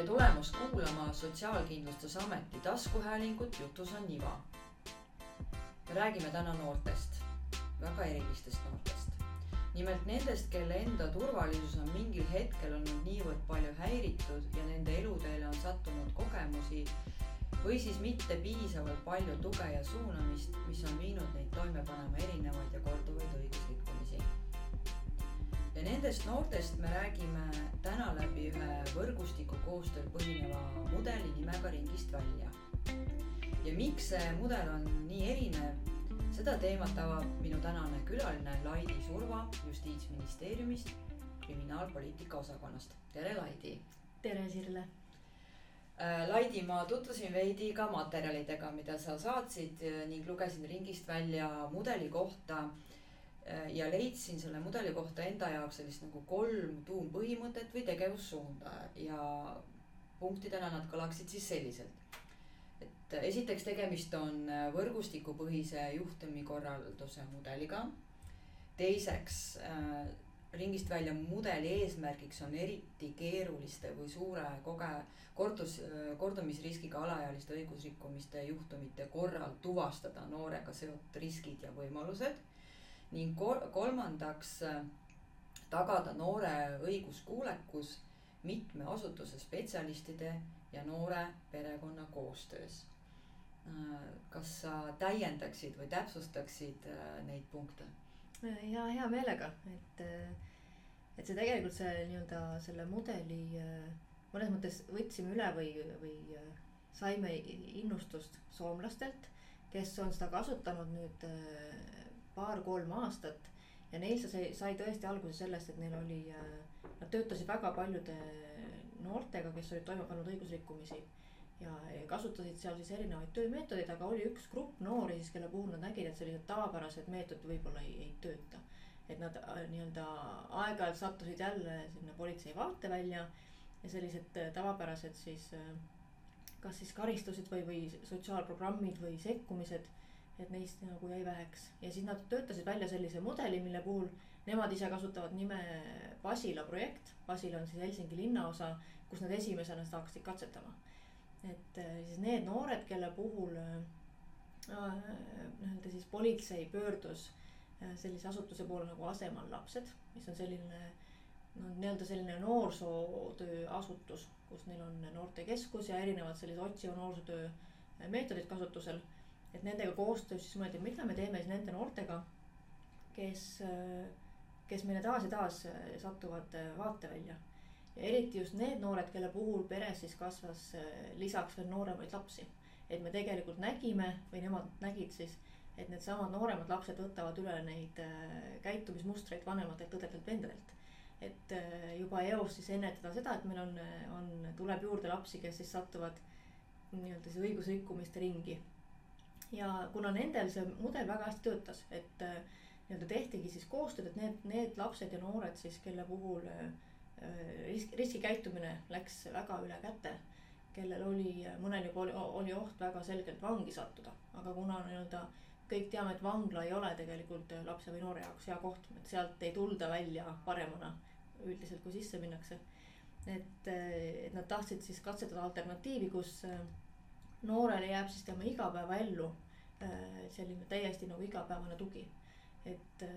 tere tulemast kuulama Sotsiaalkindlustusameti taskuhäälingut Jutus on iva. me räägime täna noortest, väga erilistest noortest. nimelt nendest, kelle enda turvalisus on mingil hetkel olnud niivõrd palju häiritud ja nende eluteele on sattunud kogemusi või siis mitte piisavalt palju tuge ja suunamist, mis on viinud neid toime panema erinevaid ja korduvaid õigusrikkumisi ja nendest noortest me räägime täna läbi ühe võrgustiku koostööl põhineva mudeli nimega Ringist välja. ja miks see mudel on nii erinev, seda teemat avab minu tänane külaline Laidi Surva Justiitsministeeriumist kriminaalpoliitika osakonnast. tere, Laidi. tere, Sirle. Äh, Laidi, ma tutvusin veidi ka materjalidega, mida sa saatsid ning lugesin Ringist välja mudeli kohta Äh, ja leidsin selle mudeli kohta enda jaoks sellist nagu kolm tuumpõhimõtet või tegevussuunda ja punktidena nad kõlaksid siis selliselt. et esiteks tegemist on võrgustikupõhise juhtumikorralduse mudeliga. teiseks äh, ringist välja mudeli eesmärgiks on eriti keeruliste või suure koge-, kordus, kordumisriskiga alaealiste õigusrikkumiste juhtumite korral tuvastada noorega seotud riskid ja võimalused ning kolmandaks äh, tagada noore õiguskuulekus mitme asutuse spetsialistide ja noore perekonna koostöös. Äh, kas sa täiendaksid või täpsustaksid äh, neid punkte? ja hea meelega, et, et see tegelikult see nii-öelda selle mudeli mõnes mõttes võtsime üle või, või saime innustust soomlastelt, kes on seda kasutanud nüüd paar-kolm aastat. ja neil see sai, tõesti alguse sellest, et neil oli, äh, nad töötasid väga paljude noortega, kes olid toime pannud õigusrikkumisi. ja kasutasid seal siis erinevaid töömeetodeid, aga oli üks grupp noori siis, kelle puhul nad nägid, et sellised tavapärased meetodid võib-olla ei, ei tööta. et nad äh, nii-öelda aeg-ajalt sattusid jälle sinna politsei vaatevälja ja sellised äh, tavapärased siis kas siis karistused või, või sotsiaalprogrammid või sekkumised et neist nagu jäi väheks ja siis nad töötasid välja sellise mudeli, mille puhul nemad ise kasutavad nime Basila projekt. Basila on siis Helsingi linnaosa, kus nad esimesena seda hakkasid katsetama. et äh, siis need noored, kelle puhul äh, nii-öelda siis politsei pöördus äh, sellise asutuse poole nagu Asemal lapsed, mis on selline no nii-öelda selline noorsootöö asutus, kus neil on noortekeskus ja erinevad sellised otsiva noorsootöö meetodid kasutusel et nendega koostöös siis mõeldi, mida me teeme siis nende noortega, kes, kes meile taas ja taas satuvad vaatevälja. ja eriti just need noored, kelle puhul peres siis kasvas lisaks veel nooremaid lapsi. et me tegelikult nägime või nemad nägid siis, et needsamad nooremad lapsed võtavad üle neid käitumismustreid vanematelt õdedelt-vendadelt et juba eos siis ennetada seda, et meil on, on, tuleb juurde lapsi, kes siis satuvad nii-öelda siis õigusrikkumiste ringi ja kuna nendel see mudel väga hästi töötas, et äh, nii-öelda tehtigi siis koostööd, et need, need lapsed ja noored siis, kelle puhul äh, risk, riskikäitumine läks väga üle käte. kellel oli, mõnel juba oli, oli oht väga selgelt vangi sattuda, aga kuna nii-öelda kõik teame, et vangla ei ole tegelikult lapse või noore jaoks hea koht, et sealt ei tulda välja paremana üldiselt, kui sisse minnakse. et, et nad tahtsid siis katsetada alternatiivi, kus noorele jääb siis tema igapäevaellu äh, selline täiesti nagu igapäevane tugi. et äh,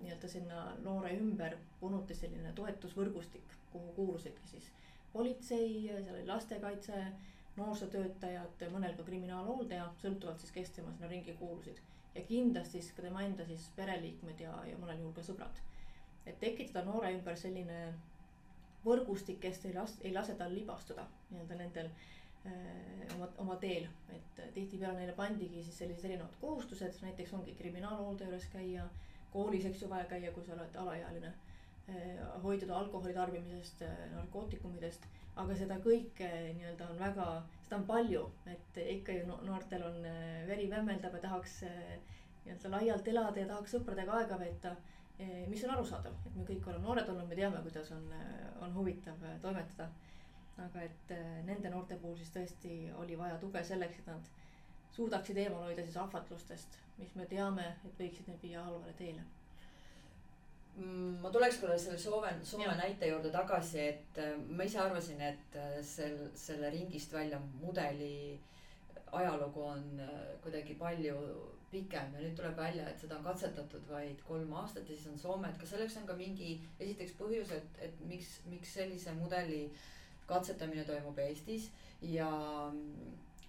nii-öelda sinna noore ümber punuti selline toetusvõrgustik, kuhu kuulusidki siis politsei, seal oli lastekaitse, noorsootöötajad, mõnel ka kriminaalhooldaja, sõltuvalt siis, kes tema sinna ringi kuulusid. ja kindlasti siis ka tema enda siis pereliikmed ja, ja mõnel juhul ka sõbrad. et tekitada noore ümber selline võrgustik, kes ei las-, ei lase tal libastuda nii-öelda nendel Äh, oma, oma teel, et tihtipeale neile pandigi siis sellised erinevad kohustused, näiteks ongi kriminaalhoolde juures käia, koolis, eks ju, vaja käia, kui sa oled alaealine. Äh, hoiduda alkoholi tarbimisest, äh, narkootikumidest, aga seda kõike nii-öelda on väga, seda on palju, et ikka ju noortel on veri vämmeldab ja tahaks nii-öelda laialt elada ja tahaks sõpradega aega veeta. mis on arusaadav, et me kõik oleme noored olnud, me teame, kuidas on, on huvitav toimetada aga et äh, nende noorte puhul siis tõesti oli vaja tuge selleks, et nad suudaksid eemal hoida siis ahvatlustest, mis me teame, et võiksid neid viia halvale teele. Mm, ma tuleks korra selle Soome, Soome Jah. näite juurde tagasi, et äh, ma ise arvasin, et äh, sel, selle ringist välja mudeli ajalugu on äh, kuidagi palju pikem ja nüüd tuleb välja, et seda on katsetatud vaid kolm aastat ja siis on Soome, et kas selleks on ka mingi esiteks põhjus, et, et miks, miks sellise mudeli katsetamine toimub Eestis ja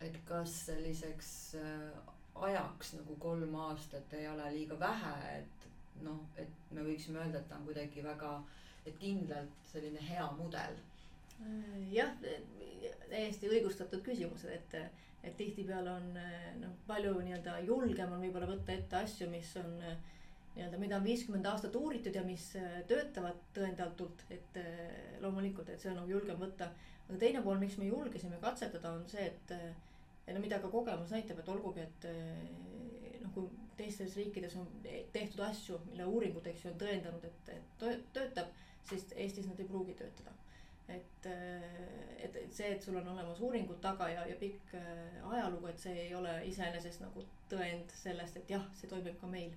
et kas selliseks äh, ajaks nagu kolm aastat ei ole liiga vähe, et noh, et me võiksime öelda, et ta on kuidagi väga, kindlalt selline hea mudel. jah, täiesti õigustatud küsimused, et, et tihtipeale on noh, palju nii-öelda julgem on võib-olla võtta ette asju, mis on nii-öelda, mida on viiskümmend aastat uuritud ja mis töötavad tõendatult, et loomulikult, et see on nagu julgem võtta. aga teine pool, miks me julgesime katsetada, on see, et ja no mida ka kogemus näitab, et olgugi, et noh, kui teistes riikides on tehtud asju, mille uuringud, eks ju, on tõendanud, et, et töötab, siis Eestis nad ei pruugi töötada. et, et, et see, et sul on olemas uuringud taga ja, ja pikk ajalugu, et see ei ole iseenesest nagu tõend sellest, et jah, see toimib ka meil.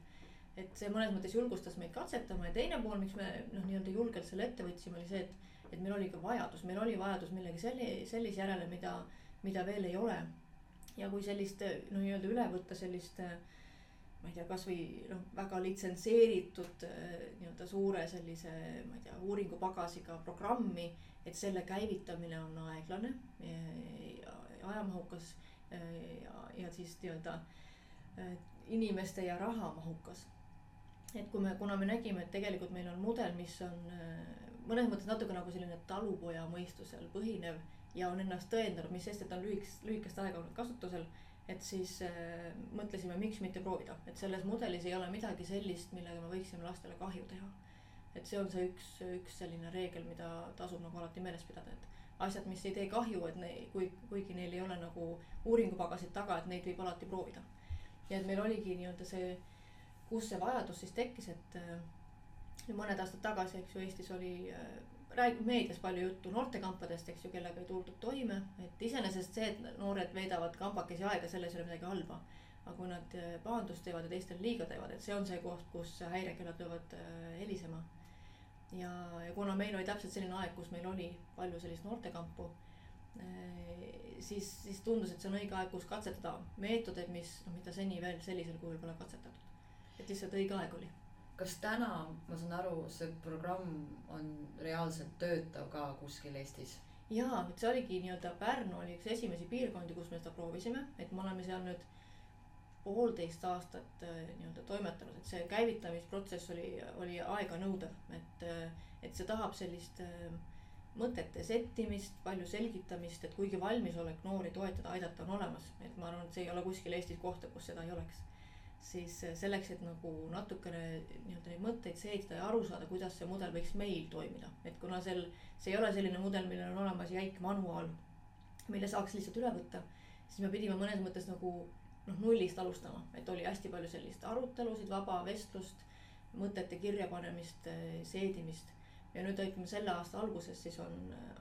Et see mõnes mõttes julgustas meid katsetama ja teine pool, miks me noh, nii-öelda julgelt selle ette võtsime, oli see, et, et meil oli ka vajadus, meil oli vajadus millegi selli-, sellise järele, mida, mida veel ei ole. ja kui sellist noh, nii-öelda üle võtta sellist ma ei tea, kasvõi noh, väga litsenseeritud nii-öelda suure sellise, ma ei tea, uuringupagasiga programmi. et selle käivitamine on aeglane ja, ja ajamahukas ja, ja, siis nii-öelda äh, inimeste ja raha mahukas. Et kui me, kuna me nägime, et tegelikult meil on mudel, mis on mõnes mõttes natuke nagu selline talupoja mõistusel põhinev ja on ennast tõendanud, mis sest, et on lühikest, lühikest aega olnud kasutusel et siis äh, mõtlesime, miks mitte proovida, et selles mudelis ei ole midagi sellist, millega me võiksime lastele kahju teha. et see on see üks, üks selline reegel, mida tasub nagu alati meeles pidada, et asjad, mis ei tee kahju, et ne, kui, kuigi neil ei ole nagu uuringupagasid taga, et neid võib alati proovida. ja et meil oligi nii-öelda see, kus see vajadus siis tekkis, et äh, mõned aastad tagasi, eks ju, Eestis oli äh, räägib meedias palju juttu noortekampadest, eks ju, kellega ei tuldud toime, et iseenesest see, et noored veedavad kambakesi aega, selles ei ole midagi halba. aga kui nad eh, pahandust teevad ja teistele liiga teevad, et see on see koht, kus häirekellad eh, helisema. ja, ja kuna meil oli täpselt selline aeg, kus meil oli palju sellist noortekampu, siis, siis tundus, et see on õige aeg, kus katsetada meetodeid, mis, noh, mida seni veel sellisel kujul pole katsetatud. Et lihtsalt õige aeg oli. Kas täna, ma saan aru, see programm on reaalselt töötav ka kuskil Eestis? jaa, et see oligi nii-öelda Pärnu oli üks esimesi piirkondi, kus me seda proovisime, et me oleme seal nüüd poolteist aastat äh, nii-öelda toimetanud, et see käivitamisprotsess oli, oli aeganõudev, et, äh, et see tahab sellist äh, mõtete settimist, palju selgitamist, et kuigi valmisolek noori toetada, aidata on olemas, et ma arvan, et see ei ole kuskil Eestis kohta, kus seda ei oleks siis äh, selleks, et nagu natukene nii-öelda neid mõtteid seedida ja aru saada, kuidas see mudel võiks meil toimida, et kuna sel, see ei ole selline mudel, millel on olemas jäik manuaal, mille saaks lihtsalt üle võtta, siis me pidime mõnes mõttes nagu noh, nullist alustama, et oli hästi palju sellist arutelusid, vaba vestlust, mõtete kirjapanemist, äh, seedimist. ja nüüd ütleme selle aasta alguses siis on,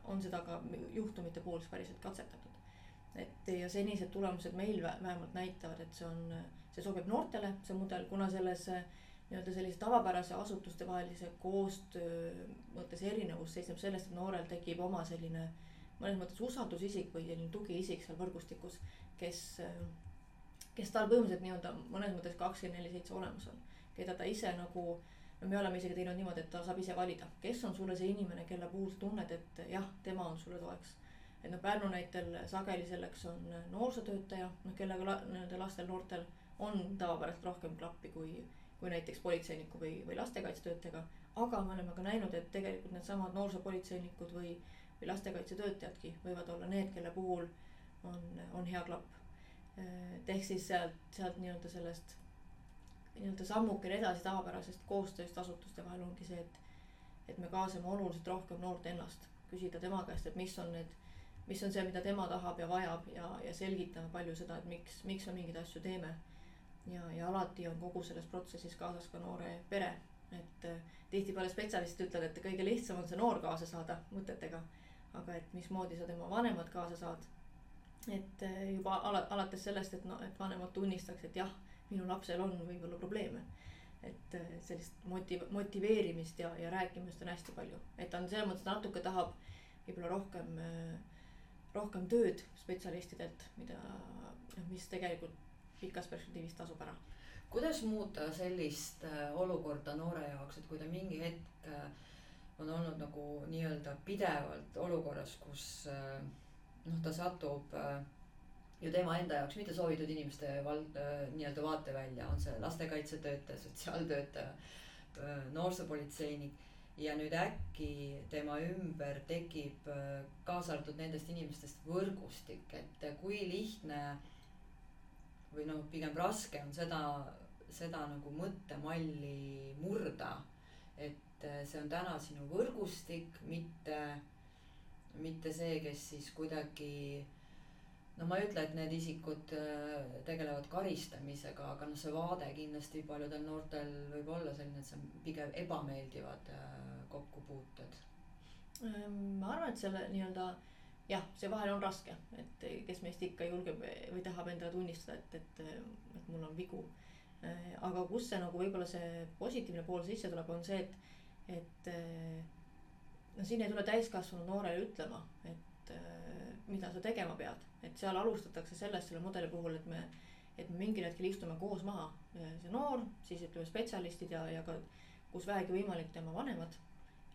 on seda ka juhtumite pools päriselt katsetatud. et ja senised tulemused meil vähemalt näitavad, et see on see sobib noortele, see mudel, kuna selles äh, nii-öelda sellise tavapärase asutustevahelise koostöö mõttes erinevus seisneb selles, et noorel tekib oma selline mõnes mõttes usaldusisik või selline tugiisik seal võrgustikus, kes, äh, kes tal põhimõtteliselt nii-öelda mõnes mõttes kakskümmend neli seitse olemas on. keda ta ise nagu, no me oleme isegi teinud niimoodi, et ta saab ise valida, kes on sulle see inimene, kelle puhul sa tunned, et jah, tema on sulle toeks. et noh, Pärnu näitel sageli selleks on noorsootöötaja, noh kellega la, nii-öelda lastel, noortel on tavapäraselt rohkem klappi kui, kui näiteks politseiniku või, või lastekaitsetöötajaga. aga me oleme ka näinud, et tegelikult needsamad noorsoopolitseinikud või, või lastekaitsetöötajadki võivad olla need, kelle puhul on, on hea klapp. et ehk siis sealt, sealt nii-öelda sellest nii-öelda sammukene edasi tavapärasest koostööst asutuste vahel ongi see, et, et me kaasame oluliselt rohkem noort ennast, küsida tema käest, et mis on need mis on see, mida tema tahab ja vajab ja, ja selgitame palju seda, et miks, miks me mingeid asju teeme ja, ja alati on kogu selles protsessis kaasas ka noore pere. et äh, tihtipeale spetsialistid ütlevad, et kõige lihtsam on see noor kaasa saada mõtetega. aga et mismoodi sa tema vanemad kaasa saad. et äh, juba ala, alates sellest, et noh, et vanemad tunnistaks, et jah, minu lapsel on võib-olla probleeme. et äh, sellist motiv-, motiveerimist ja, ja rääkimist on hästi palju, et on selles mõttes natuke tahab võib-olla rohkem, rohkem tööd spetsialistidelt, mida noh, mis tegelikult pikas perspektiivis tasub ära. kuidas muuta sellist olukorda noore jaoks, et kui ta mingi hetk on olnud nagu nii-öelda pidevalt olukorras, kus noh, ta satub äh, ju tema enda jaoks mitte soovitud inimeste val-, äh, nii-öelda vaatevälja, on see lastekaitsetöötaja, sotsiaaltöötaja, äh, noorsoopolitseinik. ja nüüd äkki tema ümber tekib kaasa arvatud nendest inimestest võrgustik, et kui lihtne või noh, pigem raske on seda, seda nagu mõttemalli murda. et see on täna sinu võrgustik, mitte mitte see, kes siis kuidagi no ma ei ütle, et need isikud äh, tegelevad karistamisega, aga noh, see vaade kindlasti paljudel noortel võib olla selline, et see on pigem ebameeldivad äh, kokkupuuted. Ehm, ma arvan, et selle nii-öelda jah, see vahel on raske, et kes meist ikka julgeb või tahab endale tunnistada, et, et, et mul on vigu. Aga kus see nagu võib-olla see positiivne pool sisse tuleb, on see, et, et no siin ei tule täiskasvanud noorele ütlema, et mida sa tegema pead, et seal alustatakse sellest selle mudeli puhul, et me, et me mingil hetkel istume koos maha, see noor, siis ütleme spetsialistid ja, ja ka kus vähegi võimalik, tema vanemad.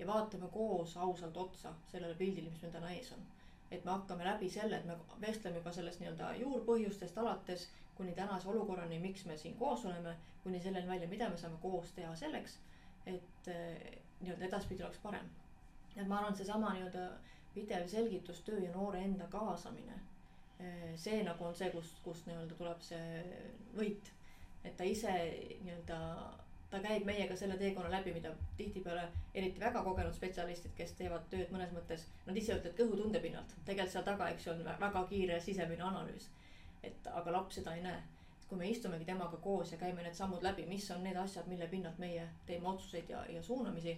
ja vaatame koos ausalt otsa sellele pildile, mis meil täna ees on. Et me hakkame läbi selle, et me vestleme juba sellest nii-öelda juurpõhjustest alates kuni tänase olukorrani, miks me siin koos oleme, kuni selleni välja, mida me saame koos teha selleks, et äh, nii-öelda edaspidi oleks parem et ma arvan, et seesama nii-öelda pidev selgitustöö ja noore enda kaasamine. Eh, see nagu on see, kust, kust nii-öelda tuleb see võit. et ta ise nii-öelda, ta käib meiega selle teekonna läbi, mida tihtipeale eriti väga kogenud spetsialistid, kes teevad tööd mõnes mõttes. Nad ise ütlevad kõhutunde pinnalt, tegelikult seal taga, eks ju, on väga kiire sisemine analüüs. et aga laps seda ei näe kui me istumegi temaga koos ja käime need sammud läbi, mis on need asjad, mille pinnalt meie teeme otsuseid ja, ja suunamisi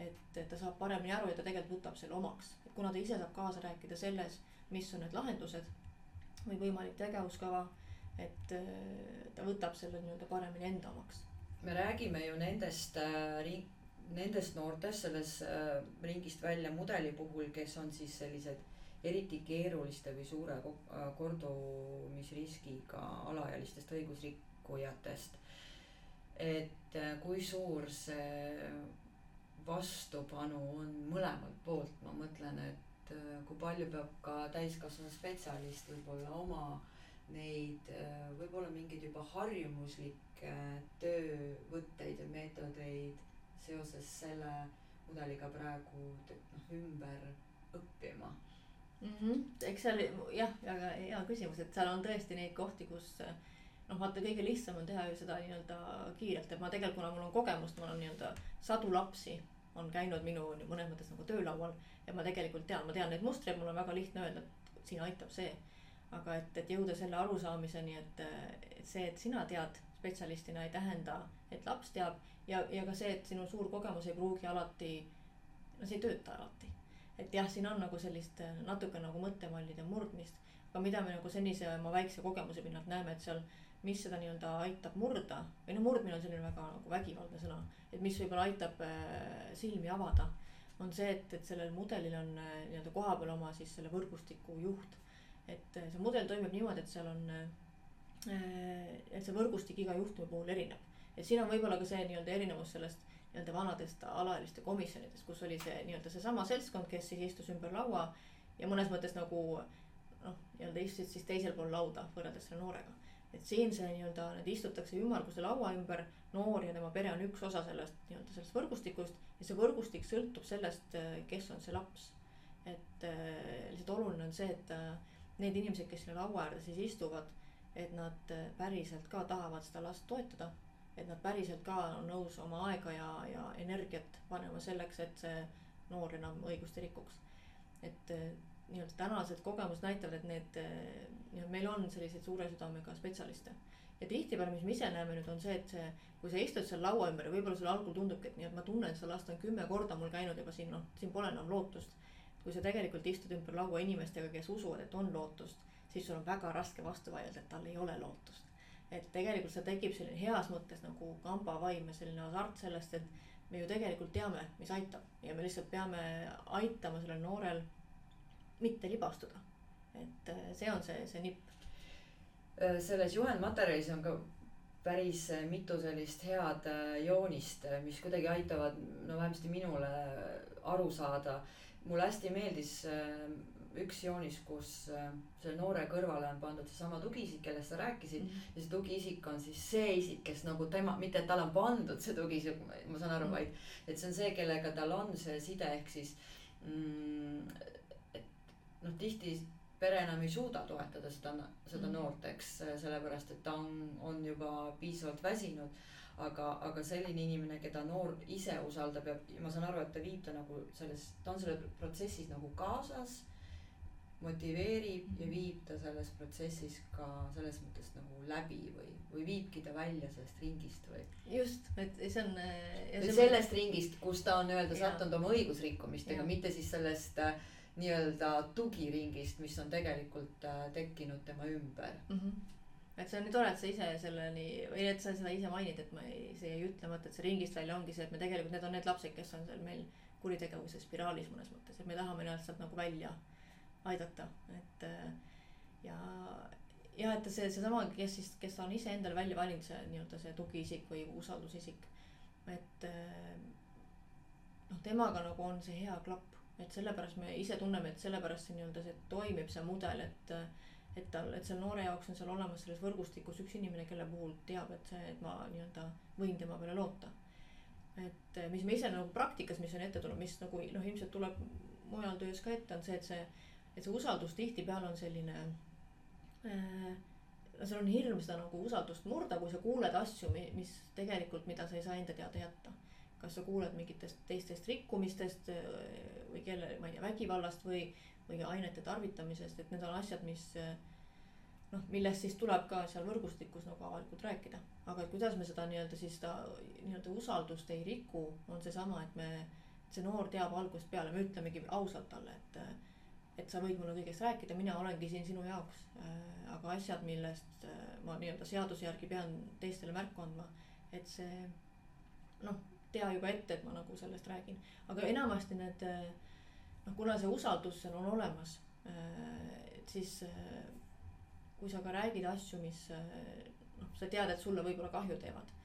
et, ta saab paremini aru ja ta tegelikult võtab selle omaks, et kuna ta ise saab kaasa rääkida selles, mis on need lahendused või võimalik tegevuskava, et äh, ta võtab selle nii-öelda paremini enda omaks. Me räägime ju nendest äh, ring-, nendest noortest selles äh, ringist välja mudeli puhul, kes on siis sellised eriti keeruliste või suure äh, kordumisriskiga alaealistest õigusrikkujatest. et äh, kui suur see vastupanu on mõlemalt poolt, ma mõtlen, et äh, kui palju peab ka täiskasvanud spetsialist võib-olla oma neid äh, võib-olla mingeid juba harjumuslikke töövõtteid ja meetodeid seoses selle mudeliga praegu noh ümber õppima mm. -hmm. eks seal jah, väga hea küsimus, et seal on tõesti neid kohti, kus noh, vaata kõige lihtsam on teha ju seda nii-öelda kiirelt, et ma tegelikult, kuna mul on kogemust, mul on nii-öelda sadu lapsi on käinud minu mõnes mõttes nagu töölaual ja ma tegelikult tean, ma tean neid mustreid, mul on väga lihtne öelda, et siin aitab see. Aga et, et jõuda selle arusaamiseni, et, et see, et sina tead spetsialistina ei tähenda, et laps teab ja, ja ka see, et sinu suur kogemus ei pruugi alati, no see ei tööta alati. et jah, siin on nagu sellist natuke nagu mõttemallide murdmist, aga mida me nagu senise oma väikse kogemuse pinnalt näeme, et seal mis seda nii-öelda aitab murda või noh, murdmine on selline väga nagu vägivaldne sõna, et mis võib-olla aitab äh, silmi avada, on see, et, et sellel mudelil on äh, nii-öelda kohapeal oma siis selle võrgustiku juht. Et äh, see mudel toimib niimoodi, et seal on, et see võrgustik iga juhtumi puhul erineb. et siin on võib-olla ka see nii-öelda erinevus sellest nii-öelda vanadest alaealiste komisjonidest, kus oli see nii-öelda seesama seltskond, kes siis istus ümber laua ja mõnes mõttes nagu noh, nii-öelda istusid siis teisel pool lauda võrreldes selle noorega et siin see nii-öelda, need istutakse ümmarguse laua ümber, noor ja tema pere on üks osa sellest nii-öelda sellest võrgustikust ja see võrgustik sõltub sellest, kes on see laps. et äh, lihtsalt oluline on see, et äh, need inimesed, kes selle laua äärde siis istuvad, et nad äh, päriselt ka tahavad seda last toetada. et nad päriselt ka on nõus oma aega ja, ja energiat panema selleks, et see noor enam õigust ei rikuks. et nii-öelda tänased kogemused näitavad, et need, nii-öelda meil on selliseid suure südamega spetsialiste. ja tihtipeale, mis me ise näeme nüüd, on see, et see, kui sa istud seal laua ümber ja võib-olla sulle algul tundubki, et nii, et ma tunnen seda last on kümme korda mul käinud juba siin, noh, siin pole enam lootust. Kui sa tegelikult istud ümber laua inimestega, kes usuvad, et on lootust, siis sul on väga raske vastu vaielda, et tal ei ole lootust. et tegelikult seal tekib selline heas mõttes nagu kambavaim ja selline hasart sellest, et me ju tegelikult teame, mis aitab ja me lihtsalt peame aitama sellel noorel mitte libastuda. et äh, see on see, see nipp. Äh, selles juhendmaterjalis on ka päris mitu sellist head joonist, mis kuidagi aitavad, no vähemasti minule aru saada. Mulle hästi meeldis üks joonis, kus äh, selle noore kõrvale on pandud seesama tugiisik, kellest sa rääkisid mm. -hmm. ja see tugiisik on siis see isik, kes nagu tema, mitte et talle on pandud see tugiisik, ma saan aru mm, -hmm. vaid. et see on see, kellega tal on see side, ehk siis mm,. et noh, tihti pere enam ei suuda toetada seda, seda mm -hmm. noort, eks, sellepärast et ta on, on juba piisavalt väsinud aga, aga selline inimene, keda noor ise usaldab ja ma saan aru, et ta viib ta nagu selles, ta on selles protsessis nagu kaasas motiveerib ja viib ta selles protsessis ka selles mõttes nagu läbi või, või viibki ta välja sellest ringist või. just, et see on. või sellest ringist, kus ta on nii-öelda sattunud oma õigusrikkumistega, mitte siis sellest äh, nii-öelda tugiringist, mis on tegelikult äh, tekkinud tema ümber mm. -hmm et see on nii tore, et sa ise selleni või et sa seda ise mainid, et ma ei, see jäi ütlemata, et see ringist välja ongi see, et me tegelikult, need on need lapsed, kes on seal meil kuritegevuse spiraalis mõnes mõttes, et me tahame nad sealt nagu välja aidata, et äh, ja, ja et see, seesama, kes siis, kes on iseendale välja valinud see nii-öelda see tugiisik või usaldusisik. et äh, noh, temaga nagu on see hea klapp, et sellepärast me ise tunneme, et sellepärast see nii-öelda see toimib, see mudel, et et tal, et seal noore jaoks on seal olemas selles võrgustikus üks inimene, kelle puhul teab, et see, et ma nii-öelda võin tema peale loota. et äh, mis me ise nagu praktikas, mis on ette tulnud, mis nagu noh, ilmselt tuleb mujal töös ka ette, on see, et see et see usaldus tihtipeale on selline äh,. no seal on hirm seda nagu usaldust murda, kui sa kuuled asju, mis tegelikult, mida sa ei saa enda teada jätta. Kas sa kuuled mingitest teistest rikkumistest äh, või kelle, ma ei tea, vägivallast või, või ainete tarvitamisest, et need on asjad, mis äh, noh, millest siis tuleb ka seal võrgustikus nagu avalikult rääkida. aga et kuidas me seda nii-öelda siis seda nii-öelda usaldust ei riku, on seesama, et me, see noor teab algusest peale, me ütlemegi ausalt talle, et et sa võid mulle kõigest rääkida, mina olengi siin sinu jaoks. Äh, aga asjad, millest ma nii-öelda seaduse järgi pean teistele märku andma, et see noh, tea juba ette, et ma nagu sellest räägin, aga enamasti need äh, noh, kuna see usaldus seal on olemas, et siis kui sa ka räägid asju, mis noh, sa tead, et sulle võib-olla kahju teevad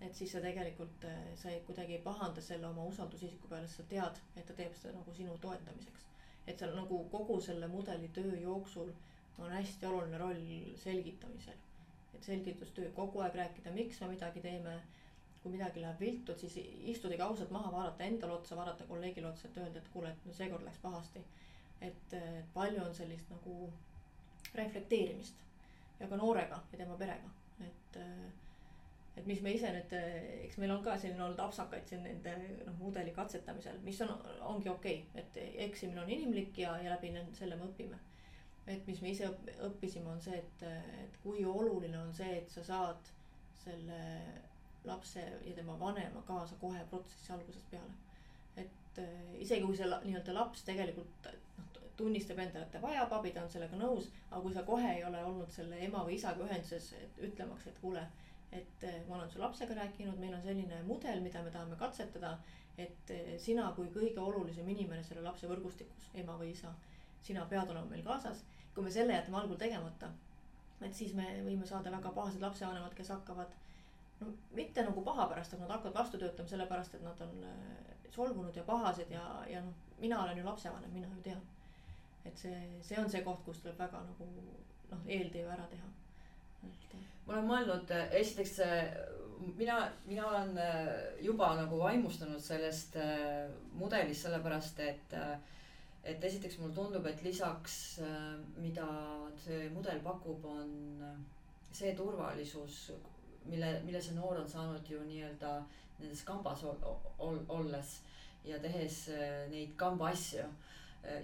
et siis sa tegelikult, sa ei kuidagi ei pahanda selle oma usaldusisiku peale, sest sa tead, et ta teeb seda nagu sinu toetamiseks et seal nagu kogu selle mudeli töö jooksul on hästi oluline roll selgitamisel. et selgitustöö, kogu aeg rääkida, miks me midagi teeme. Kui midagi läheb viltu, et siis istudagi ausalt maha, vaadata endale otsa, vaadata kolleegile otsa, et öelda, et kuule, et no seekord läks pahasti. et palju on sellist nagu reflekteerimist ja ka noorega ja tema perega, et et mis me ise nüüd, eks meil on ka selline olnud apsakaid siin nende noh, mudeli katsetamisel, mis on, ongi okei okay., et eksimine on inimlik ja, ja läbi selle me õpime. et mis me ise õppisime, on see, et, et kui oluline on see, et sa saad selle lapse ja tema vanema kaasa kohe protsessi algusest peale. et isegi kui see nii-öelda laps tegelikult noh, tunnistab endale, et ta vajab abi, ta on sellega nõus, aga kui sa kohe ei ole olnud selle ema või isaga ühenduses, et ütlemaks, et kuule et eh, ma olen su lapsega rääkinud, meil on selline mudel, mida me tahame katsetada. et eh, sina kui kõige olulisem inimene selle lapse võrgustikus, ema või isa, sina pead olema meil kaasas. kui me selle jätame algul tegemata, et siis me võime saada väga pahased lapsevanemad, kes hakkavad. No mitte nagu paha pärast, aga nad hakkavad vastu töötama sellepärast, et nad on eh, solvunud ja pahased ja, ja noh, mina olen ju lapsevanem, mina ju tean. et see, see on see koht, kus tuleb väga nagu noh, eeltöö ära teha ma olen mõelnud, esiteks mina, mina olen äh, juba nagu vaimustunud sellest äh, mudelist, sellepärast et äh, et esiteks mulle tundub, et lisaks, mida see mudel pakub, on see turvalisus, mille, mille see noor on saanud ju nii-öelda nendes kambas ol, ol, olles ja tehes neid kamba asju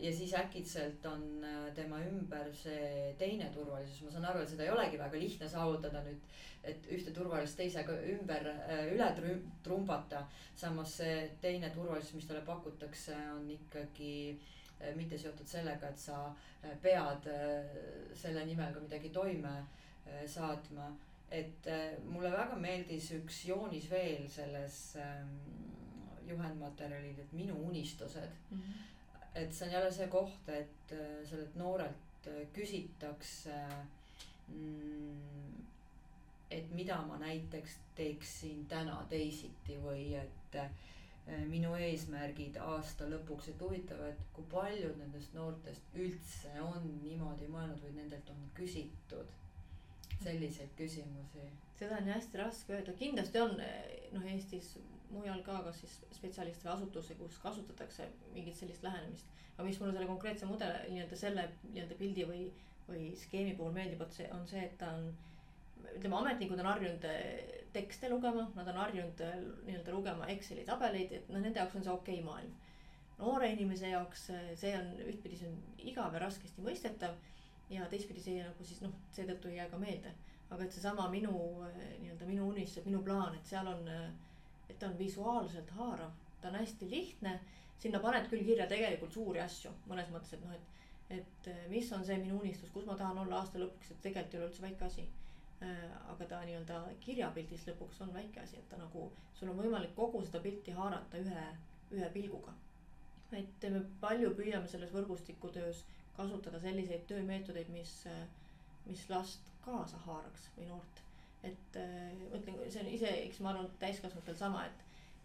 ja siis äkitselt on äh, tema ümber see teine turvalisus, ma saan aru, et seda ei olegi väga lihtne saavutada nüüd. et ühte turvalisust teisega ümber, üle trumbata. samas see teine turvalisus, mis talle pakutakse, on ikkagi mitte seotud sellega, et sa pead selle nimel ka midagi toime saatma et äh, mulle väga meeldis üks joonis veel selles ähm, juhendmaterjalil, et minu unistused mm. -hmm. et see on jälle see koht, et äh, sellelt noorelt äh, küsitakse mm, et mida ma näiteks teeksin täna teisiti või et minu eesmärgid aasta lõpuks, et huvitav, et kui paljud nendest noortest üldse on niimoodi mõelnud või nendelt on küsitud selliseid küsimusi? seda on hästi raske öelda, kindlasti on noh, Eestis mujal ka, kas siis spetsialiste või asutusi, kus kasutatakse mingit sellist lähenemist. aga mis mulle selle konkreetse mudeli nii-öelda selle nii-öelda pildi või, või skeemi puhul meeldib, vot see on see, et ta on. ütleme, ametnikud on harjunud eh, tekste lugema, nad on harjunud eh, nii-öelda lugema Exceli tabeleid, et noh, nende jaoks on see okei okay maailm. noore inimese jaoks eh, see on ühtpidi, see on igav ja raskesti mõistetav ja teistpidi see nagu siis noh, seetõttu ei jää ka meelde. aga et seesama minu eh, nii-öelda minu unistus, minu plaan, et seal on, eh, et ta on visuaalselt haarav, ta on hästi lihtne. sinna paned küll kirja tegelikult suuri asju mõnes mõttes, et noh, et, et eh, mis on see minu unistus, kus ma tahan olla aasta lõpuks, et tegelikult ei ole üldse väike asi aga ta nii-öelda kirjapildis lõpuks on väike asi, et ta nagu, sul on võimalik kogu seda pilti haarata ühe, ühe pilguga. et me palju püüame selles võrgustikutöös kasutada selliseid töömeetodeid, mis, mis last kaasa haaraks või noort. et ma ütlen, see on ise, eks ma arvan, täiskasvanutel sama, et,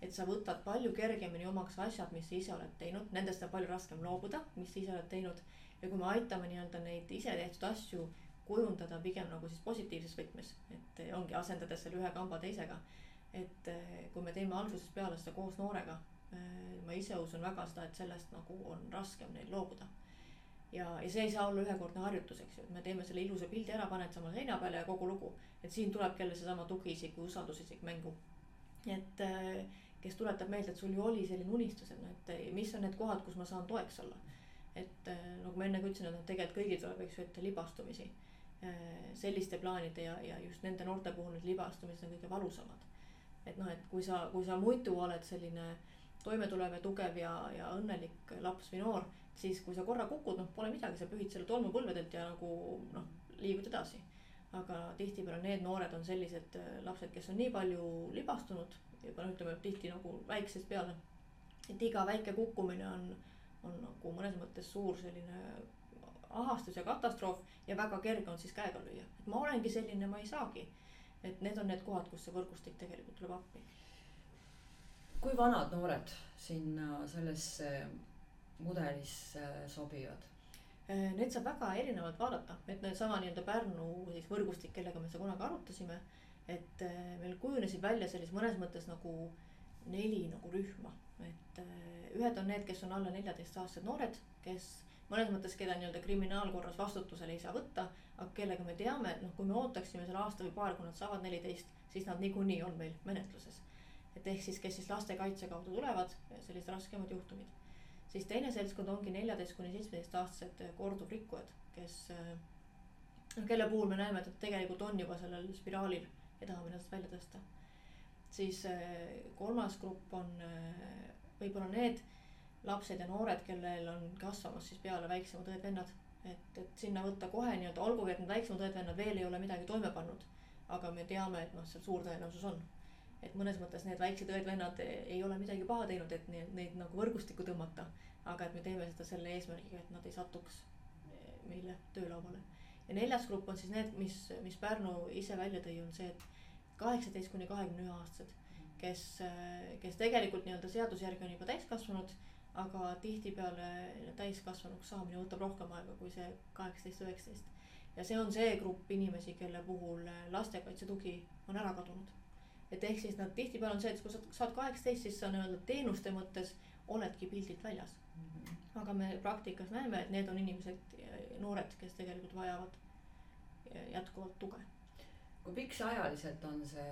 et sa võtad palju kergemini omaks asjad, mis sa ise oled teinud, nendest on palju raskem loobuda, mis sa ise oled teinud. ja kui me aitame nii-öelda neid ise tehtud asju kujundada pigem nagu siis positiivses võtmes, et ongi asendades selle ühe kamba teisega. et kui me teeme algusest peale seda koos noorega, ma ise usun väga seda, et sellest nagu on raskem neil loobuda ja, ja see ei saa olla ühekordne harjutus, eks ju, et me teeme selle ilusa pildi ära, paned sama seina peale ja kogu lugu. et siin tulebki jälle seesama tugiisik või usaldusisik mängu. et äh, kes tuletab meelde, et sul ju oli selline unistus, et noh, et mis on need kohad, kus ma saan toeks olla. et äh, nagu ma enne ka ütlesin, et noh, tegelikult kõigil tuleb, eks ju, ette libastumisi. Äh, selliste plaanide ja, ja just nende noorte puhul need libastumised on kõige valusamad. et noh, et kui sa, kui sa muidu oled selline toimetulev ja tugev ja, ja õnnelik laps või noor siis kui sa korra kukud, noh, pole midagi, sa pühid selle tolmu põlvedelt ja nagu noh, liigud edasi. aga tihtipeale need noored on sellised äh, lapsed, kes on nii palju libastunud, juba noh, ütleme tihti nagu väiksest peale. et iga väike kukkumine on, on nagu mõnes mõttes suur selline ahastus ja katastroof ja väga kerge on siis käega lüüa, et ma olengi selline, ma ei saagi. et need on need kohad, kus see võrgustik tegelikult tuleb appi. kui vanad noored sinna sellesse mudelis äh, sobivad? Äh, need saab väga erinevalt vaadata, et needsama nii-öelda Pärnu siis võrgustik, kellega me seda kunagi arutasime. et äh, meil kujunesid välja sellis mõnes mõttes nagu neli nagu rühma, et ühed on need, kes on alla neljateistaastased noored, kes mõnes mõttes, keda nii-öelda kriminaalkorras vastutusele ei saa võtta, aga kellega me teame, et noh, kui me ootaksime seal aasta või paar, kui nad saavad neliteist, siis nad niikuinii on meil menetluses. et ehk siis, kes siis lastekaitse kaudu tulevad, sellised raskemad juhtumid siis teine seltskond ongi neljateist kuni seitsmeteistaastased korduvrikkujad, kes noh, kelle puhul me näeme, et nad tegelikult on juba sellel spiraalil ja tahame ennast välja tõsta. siis äh, kolmas grupp on võib-olla need lapsed ja noored, kellel on kasvamas siis peale väiksemad õed-vennad. et, et sinna võtta kohe nii-öelda, olgugi et need väiksemad õed-vennad veel ei ole midagi toime pannud. aga me teame, et noh, seal suur tõenäosus on et mõnes mõttes need väiksed õed-vennad ei ole midagi paha teinud, et neid, neid nagu võrgustikku tõmmata. aga et me teeme seda selle eesmärgiga, et nad ei satuks eh, meile töölauale. ja neljas grupp on siis need, mis, mis Pärnu ise välja tõi, on see, et kaheksateist kuni kahekümne ühe aastased. kes, eh, kes tegelikult nii-öelda seaduse järgi on juba täiskasvanud, aga tihtipeale täiskasvanuks saamine võtab rohkem aega kui see kaheksateist, üheksateist. ja see on see grupp inimesi, kelle puhul lastekaitse tugi on ära kadunud et ehk siis nad tihtipeale on see, et kui sa saad kaheksateist, siis sa nii-öelda teenuste mõttes oledki pildilt väljas mm. -hmm. aga me praktikas näeme, et need on inimesed, noored, kes tegelikult vajavad jätkuvalt tuge. kui pikk see ajaliselt on see,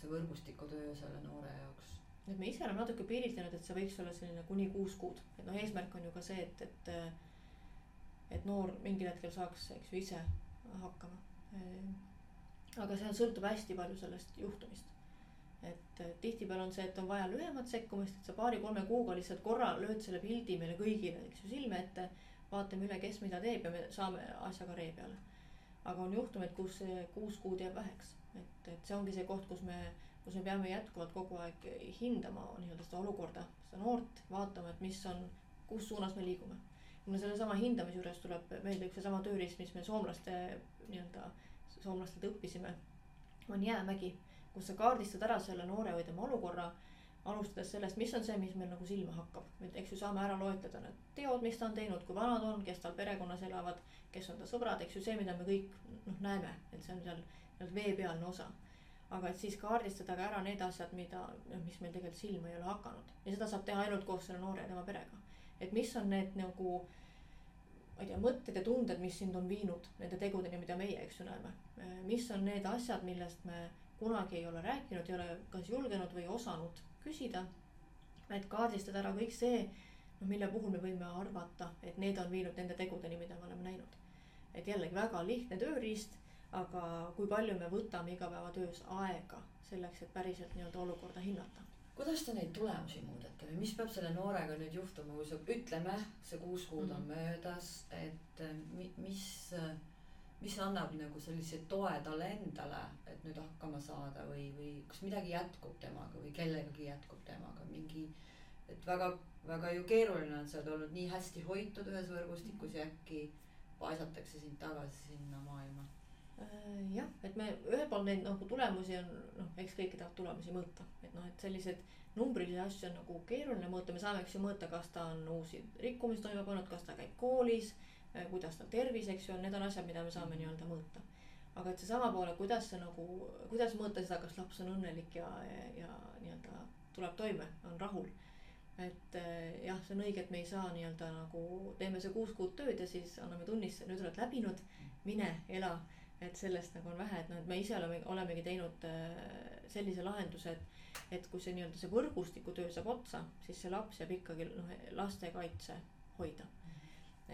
see võrgustikutöö selle noore jaoks? et me ise oleme natuke piiritlenud, et see võiks olla selline kuni kuus kuud, et noh, eesmärk on ju ka see, et, et. et noor mingil hetkel saaks, eks ju, ise hakkama. aga see sõltub hästi palju sellest juhtumist et tihtipeale on see, et on vaja lühemat sekkumist, et sa paari-kolme kuuga lihtsalt korra lööd selle pildi meile kõigile, eks ju, silme ette. vaatame üle, kes mida teeb ja me saame asjaga ree peale. aga on juhtumeid, kus see kuus kuud jääb väheks, et, et see ongi see koht, kus me, kus me peame jätkuvalt kogu aeg hindama nii-öelda seda olukorda, seda noort, vaatama, et mis on, kus suunas me liigume. mulle sellesama hindamise juures tuleb meelde üks seesama tööriist, mis me soomlaste nii-öelda, soomlastelt õppisime, on jäämägi, kus sa kaardistad ära selle noore või tema olukorra alustades sellest, mis on see, mis meil nagu silma hakkab, et eks ju saame ära loetleda need teod, mis ta on teinud, kui vanad on, kes tal perekonnas elavad, kes on ta sõbrad, eks ju see, mida me kõik noh näeme, et see on seal nii-öelda veepealne osa. aga et siis kaardistada ka ära need asjad, mida, noh, mis meil tegelikult silma ei ole hakanud ja seda saab teha ainult koos selle noore ja tema perega. et mis on need nagu ma ei tea, mõtted ja tunded, mis sind on viinud nende tegudeni, mida meie, eks ju, näeme. mis on need asjad, millest me kunagi ei ole rääkinud, ei ole kas julgenud või osanud küsida. et kaardistada ära kõik see, noh, mille puhul me võime arvata, et need on viinud nende tegudeni, mida me oleme näinud. et jällegi väga lihtne tööriist, aga kui palju me võtame igapäevatöös aega selleks, et päriselt nii-öelda olukorda hinnata kuidas te neid tulemusi muudate või mis peab selle noorega nüüd juhtuma, kui sa, ütleme, see kuus kuud on mm -hmm. möödas, et mi, mis, mis annab nagu sellise toe talle endale, et nüüd hakkama saada või, või kas midagi jätkub temaga või kellegagi jätkub temaga mingi. et väga, väga ju keeruline on, sa oled olnud nii hästi hoitud ühes võrgustikus ja äkki paisatakse sind tagasi sinna maailma Äh, jah, et me ühelt poolt neid nagu tulemusi on noh, eks kõiki tahab tulemusi mõõta, et noh, et selliseid numbrilisi asju on nagu keeruline mõõta, me saame, eks ju, mõõta, kas ta on uusi rikkumisi toime pannud, kas ta käib koolis. Äh, kuidas tal tervis, eks ju, need on asjad, mida me saame nii-öelda mõõta. aga et seesama poole, kuidas see nagu, kuidas mõõta seda, kas laps on õnnelik ja, ja, ja nii-öelda tuleb toime, on rahul. et äh, jah, see on õige, et me ei saa nii-öelda nagu teeme see kuus kuud tööd ja siis anname tunnistuse, nüüd oled läbinud, mine ela et sellest nagu on vähe, et noh, et me ise oleme, olemegi teinud äh, sellise lahenduse, et, et kui see nii-öelda see võrgustikutöö saab otsa, siis see laps jääb ikkagi noh, lastekaitse hoida.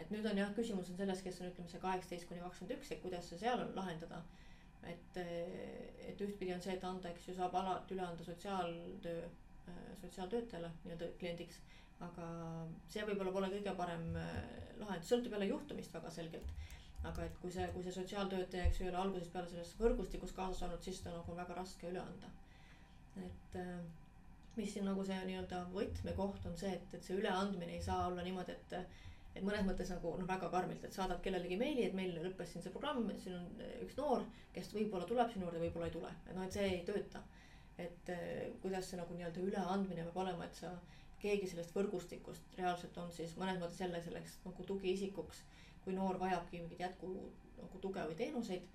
Et nüüd on jah, küsimus on selles, kes on, ütleme see kaheksateist kuni kakskümmend üks, et kuidas see seal on lahendada. et, äh, et ühtpidi on see, et anda, eks ju, saab alati üle anda sotsiaaltöö, äh, sotsiaaltöötajale nii-öelda kliendiks. aga see võib-olla pole kõige parem lahendus, sõltub jälle juhtumist väga selgelt aga et kui see, kui see sotsiaaltöötaja, eks ju, ei ole algusest peale selles võrgustikus kaasas olnud, siis seda nagu on väga raske üle anda. et mis siin nagu see nii-öelda võtmekoht on see, et, et see üleandmine ei saa olla niimoodi, et et mõnes mõttes nagu noh, väga karmilt, et saadad kellelegi meili, et meil lõppes siin see programm, siin on üks noor, kes võib-olla tuleb sinu juurde, võib-olla ei tule, et noh, et see ei tööta. et äh, kuidas see nagu nii-öelda üleandmine peab olema, et sa, keegi sellest võrgustikust reaalselt on siis mõnes mõttes jälle selleks nagu tugiisikuks kui noor vajabki mingit jätku nagu tuge või teenuseid,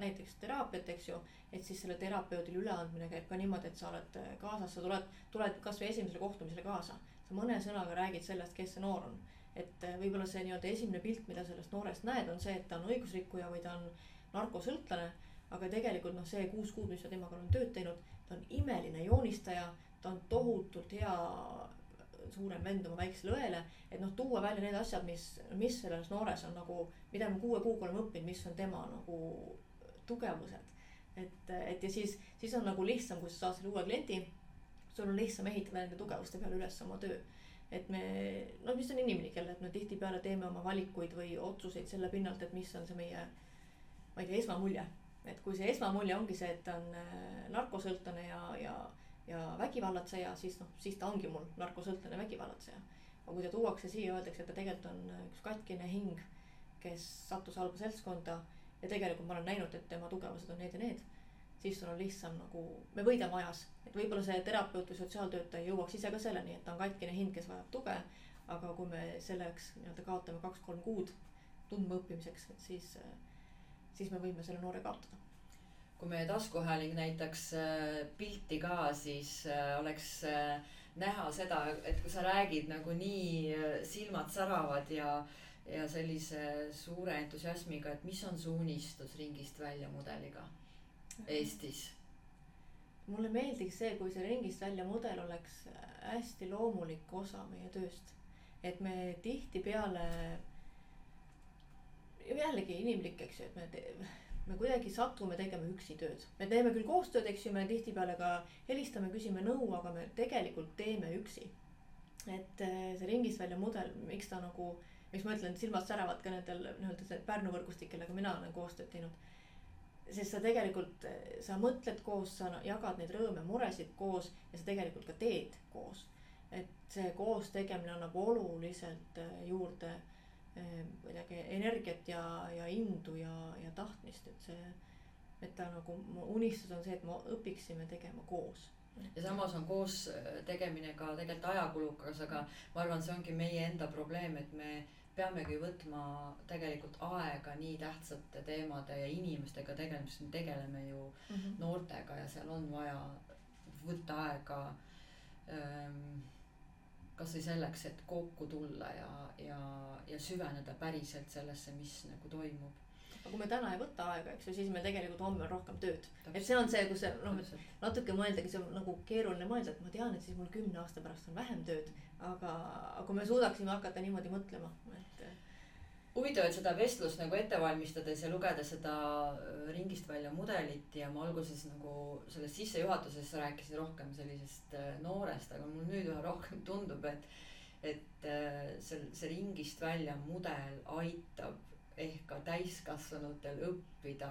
näiteks teraapiat, eks ju. et siis selle terapeudile üleandmine käib ka niimoodi, et sa oled äh, kaasas, sa tuled, tuled kasvõi esimesele kohtumisele kaasa. sa mõne sõnaga räägid sellest, kes see noor on. Et äh, võib-olla see nii-öelda esimene pilt, mida sellest noorest näed, on see, et ta on õigusrikkuja või ta on narkosõltlane. aga tegelikult noh, see kuus kuud, mis ma temaga olen tööd teinud, ta on imeline joonistaja, ta on tohutult hea suurem vend oma väiksele õele. et noh, tuua välja need asjad, mis, mis selles noores on nagu, mida me kuue kuuga oleme õppinud, mis on tema nagu tugevused. et, et ja siis, siis on nagu lihtsam, kui sa saad selle uue kliendi. sul on lihtsam ehitada nende tugevuste peale üles oma töö. Et me, no mis on inimlik jälle, et me tihtipeale teeme oma valikuid või otsuseid selle pinnalt, et mis on see meie, ma ei tea, esmamulje et kui see esmamulje ongi see, et ta on äh, narkosõltlane ja, ja ja vägivallatseja, siis noh, siis ta ongi mul narkosõltlane vägivallatseja. aga kui ta tuuakse siia, öeldakse, et ta tegelikult on äh, üks katkine hing, kes sattus halba seltskonda ja tegelikult ma olen näinud, et tema tugevused on need ja need. Siis sul on lihtsam nagu, me võidame ajas, et võib-olla see terapeut või sotsiaaltöötaja jõuaks ise ka selleni, et ta on katkine hind, kes vajab tuge. aga kui me selleks nii-öelda kaotame kaks-kolm kuud tundmaõppimiseks, et siis, siis me võime selle noore kaotada kui meie taskuhääling näitaks äh, pilti ka, siis äh, oleks äh, näha seda, et kui sa räägid nagu nii silmad säravad ja, ja sellise suure entusiasmiga, et mis on su unistus ringist välja mudeliga Eestis? mulle meeldiks see, kui see ringist välja mudel oleks hästi loomulik osa meie tööst. et me tihtipeale, jällegi inimlik, eks ju, et me te, me kuidagi satume tegema üksi tööd. me teeme küll koostööd, eks ju, me tihtipeale ka helistame, küsime nõu, aga me tegelikult teeme üksi. et eh, see ringist välja mudel, miks ta nagu miks ma ütlen, silmad säravad ka nendel nii-öelda Pärnu võrgustik, kellega mina olen koostööd teinud. Sest sa tegelikult, sa mõtled koos, sa jagad neid rõõme, muresid koos ja sa tegelikult ka teed koos. et see koos tegemine annab oluliselt äh, juurde äh, kuidagi energiat ja, ja indu ja, ja tahtmist, et see et ta nagu, mu unistus on see, et me õpiksime tegema koos ja samas on koos äh, tegemine ka tegelikult ajakulukas, aga ma arvan, see ongi meie enda probleem, et me peamegi võtma tegelikult aega nii tähtsate teemade ja inimestega tegelemiseks, me tegeleme ju mm -hmm. noortega ja seal on vaja võtta aega ähm, kasvõi selleks, et kokku tulla ja, ja, ja süveneda päriselt sellesse, mis nagu toimub aga kui me täna ei võta aega, eks ju, siis meil tegelikult homme on rohkem tööd. et see on see, kus noh, natuke mõeldagi, see on nagu keeruline mõelda, et ma tean, et siis mul kümne aasta pärast on vähem tööd. aga, aga kui me suudaksime hakata niimoodi mõtlema, et. huvitav, et seda vestlust nagu ette valmistades ja lugedes seda äh, ringist välja mudelit ja ma alguses nagu selles sissejuhatuses rääkisin rohkem sellisest äh, noorest, aga mul nüüd üha rohkem tundub, et et äh, see, see ringist välja mudel aitab ehk ka täiskasvanutel õppida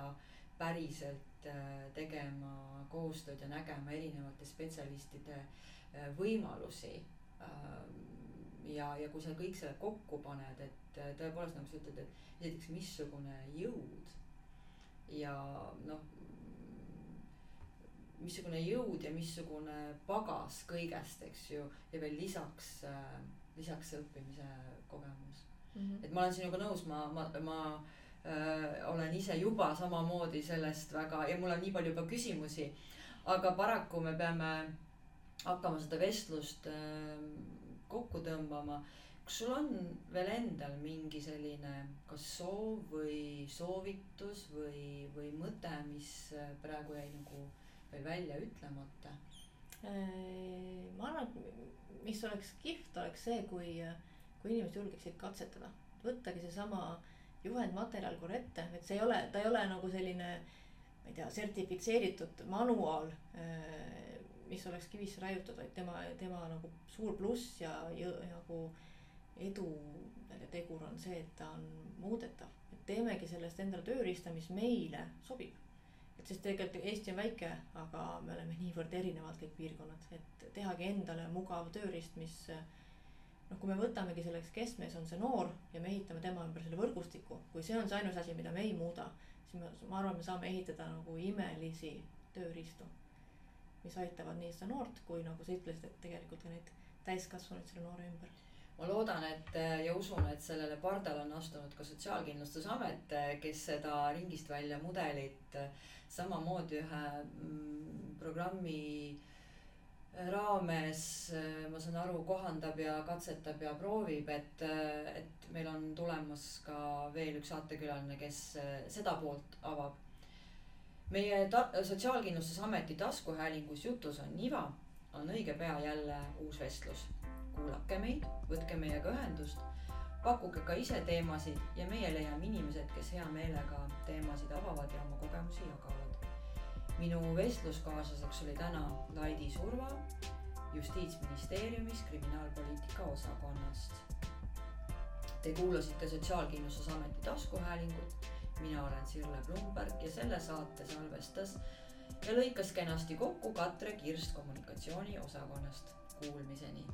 päriselt äh, tegema koostööd ja nägema erinevate spetsialistide äh, võimalusi. Ähm, ja, ja kui sa kõik selle kokku paned, et äh, tõepoolest nagu sa ütled, et esiteks missugune jõud ja noh, missugune jõud ja missugune pagas kõigest, eks ju, ja veel lisaks, lisaks õppimise kogemus. -hmm. et ma olen sinuga nõus, ma, ma, ma äh, olen ise juba samamoodi sellest väga ja mul on nii palju juba küsimusi. aga paraku me peame hakkama seda vestlust äh, kokku tõmbama. kas sul on veel endal mingi selline kas soov või soovitus või, või mõte, mis äh, praegu jäi nagu veel välja ütlemata? Ma arvan, et mis oleks kihvt, oleks see, kui äh, kui inimesed julgeksid katsetada, võttagi seesama juhendmaterjal korra ette, et see ei ole, ta ei ole nagu selline, ma ei tea, sertifitseeritud manuaal, äh, mis oleks kivisse raiutud, vaid tema, tema nagu suur pluss ja, ja nagu edu tegur on see, et ta on muudetav, et teemegi sellest endale tööriista, mis meile sobib. et sest tegelikult Eesti on väike, aga me oleme niivõrd erinevad kõik piirkonnad, et tehagi endale mugav tööriist, mis noh, kui me võtamegi selleks keskmes on see noor ja me ehitame tema ümber selle võrgustiku, kui see on see ainus asi, mida me ei muuda, siis me, ma arvan, me saame ehitada nagu imelisi tööriistu. mis aitavad nii seda noort kui nagu sa ütlesid, et tegelikult ka neid täiskasvanuid selle noore ümber ma loodan, et ja usun, et sellele pardale on astunud ka Sotsiaalkindlustusamet, kes seda ringist välja mudelit samamoodi ühe mm, programmi äh, raames, äh, ma saan aru, kohandab ja katsetab ja proovib, et, äh, et meil on tulemas ka veel üks saatekülaline, kes äh, seda poolt avab. meie ta-, Sotsiaalkindlustusameti taskuhäälingus Jutus on Niva, on õige pea jälle uus vestlus. kuulake meid, võtke meiega ühendust, pakkuge ka ise teemasid ja meie leiame inimesed, kes hea meelega teemasid avavad ja oma kogemusi jagavad minu vestluskaaslaseks oli täna Laidi Surva justiitsministeeriumis kriminaalpoliitika osakonnast. Te kuulasite Sotsiaalkindlustusameti taskuhäälingut. mina olen Sirle Blumberg ja selle saate salvestas ja lõikas kenasti kokku Katre Kirst kommunikatsiooniosakonnast. Kuulmiseni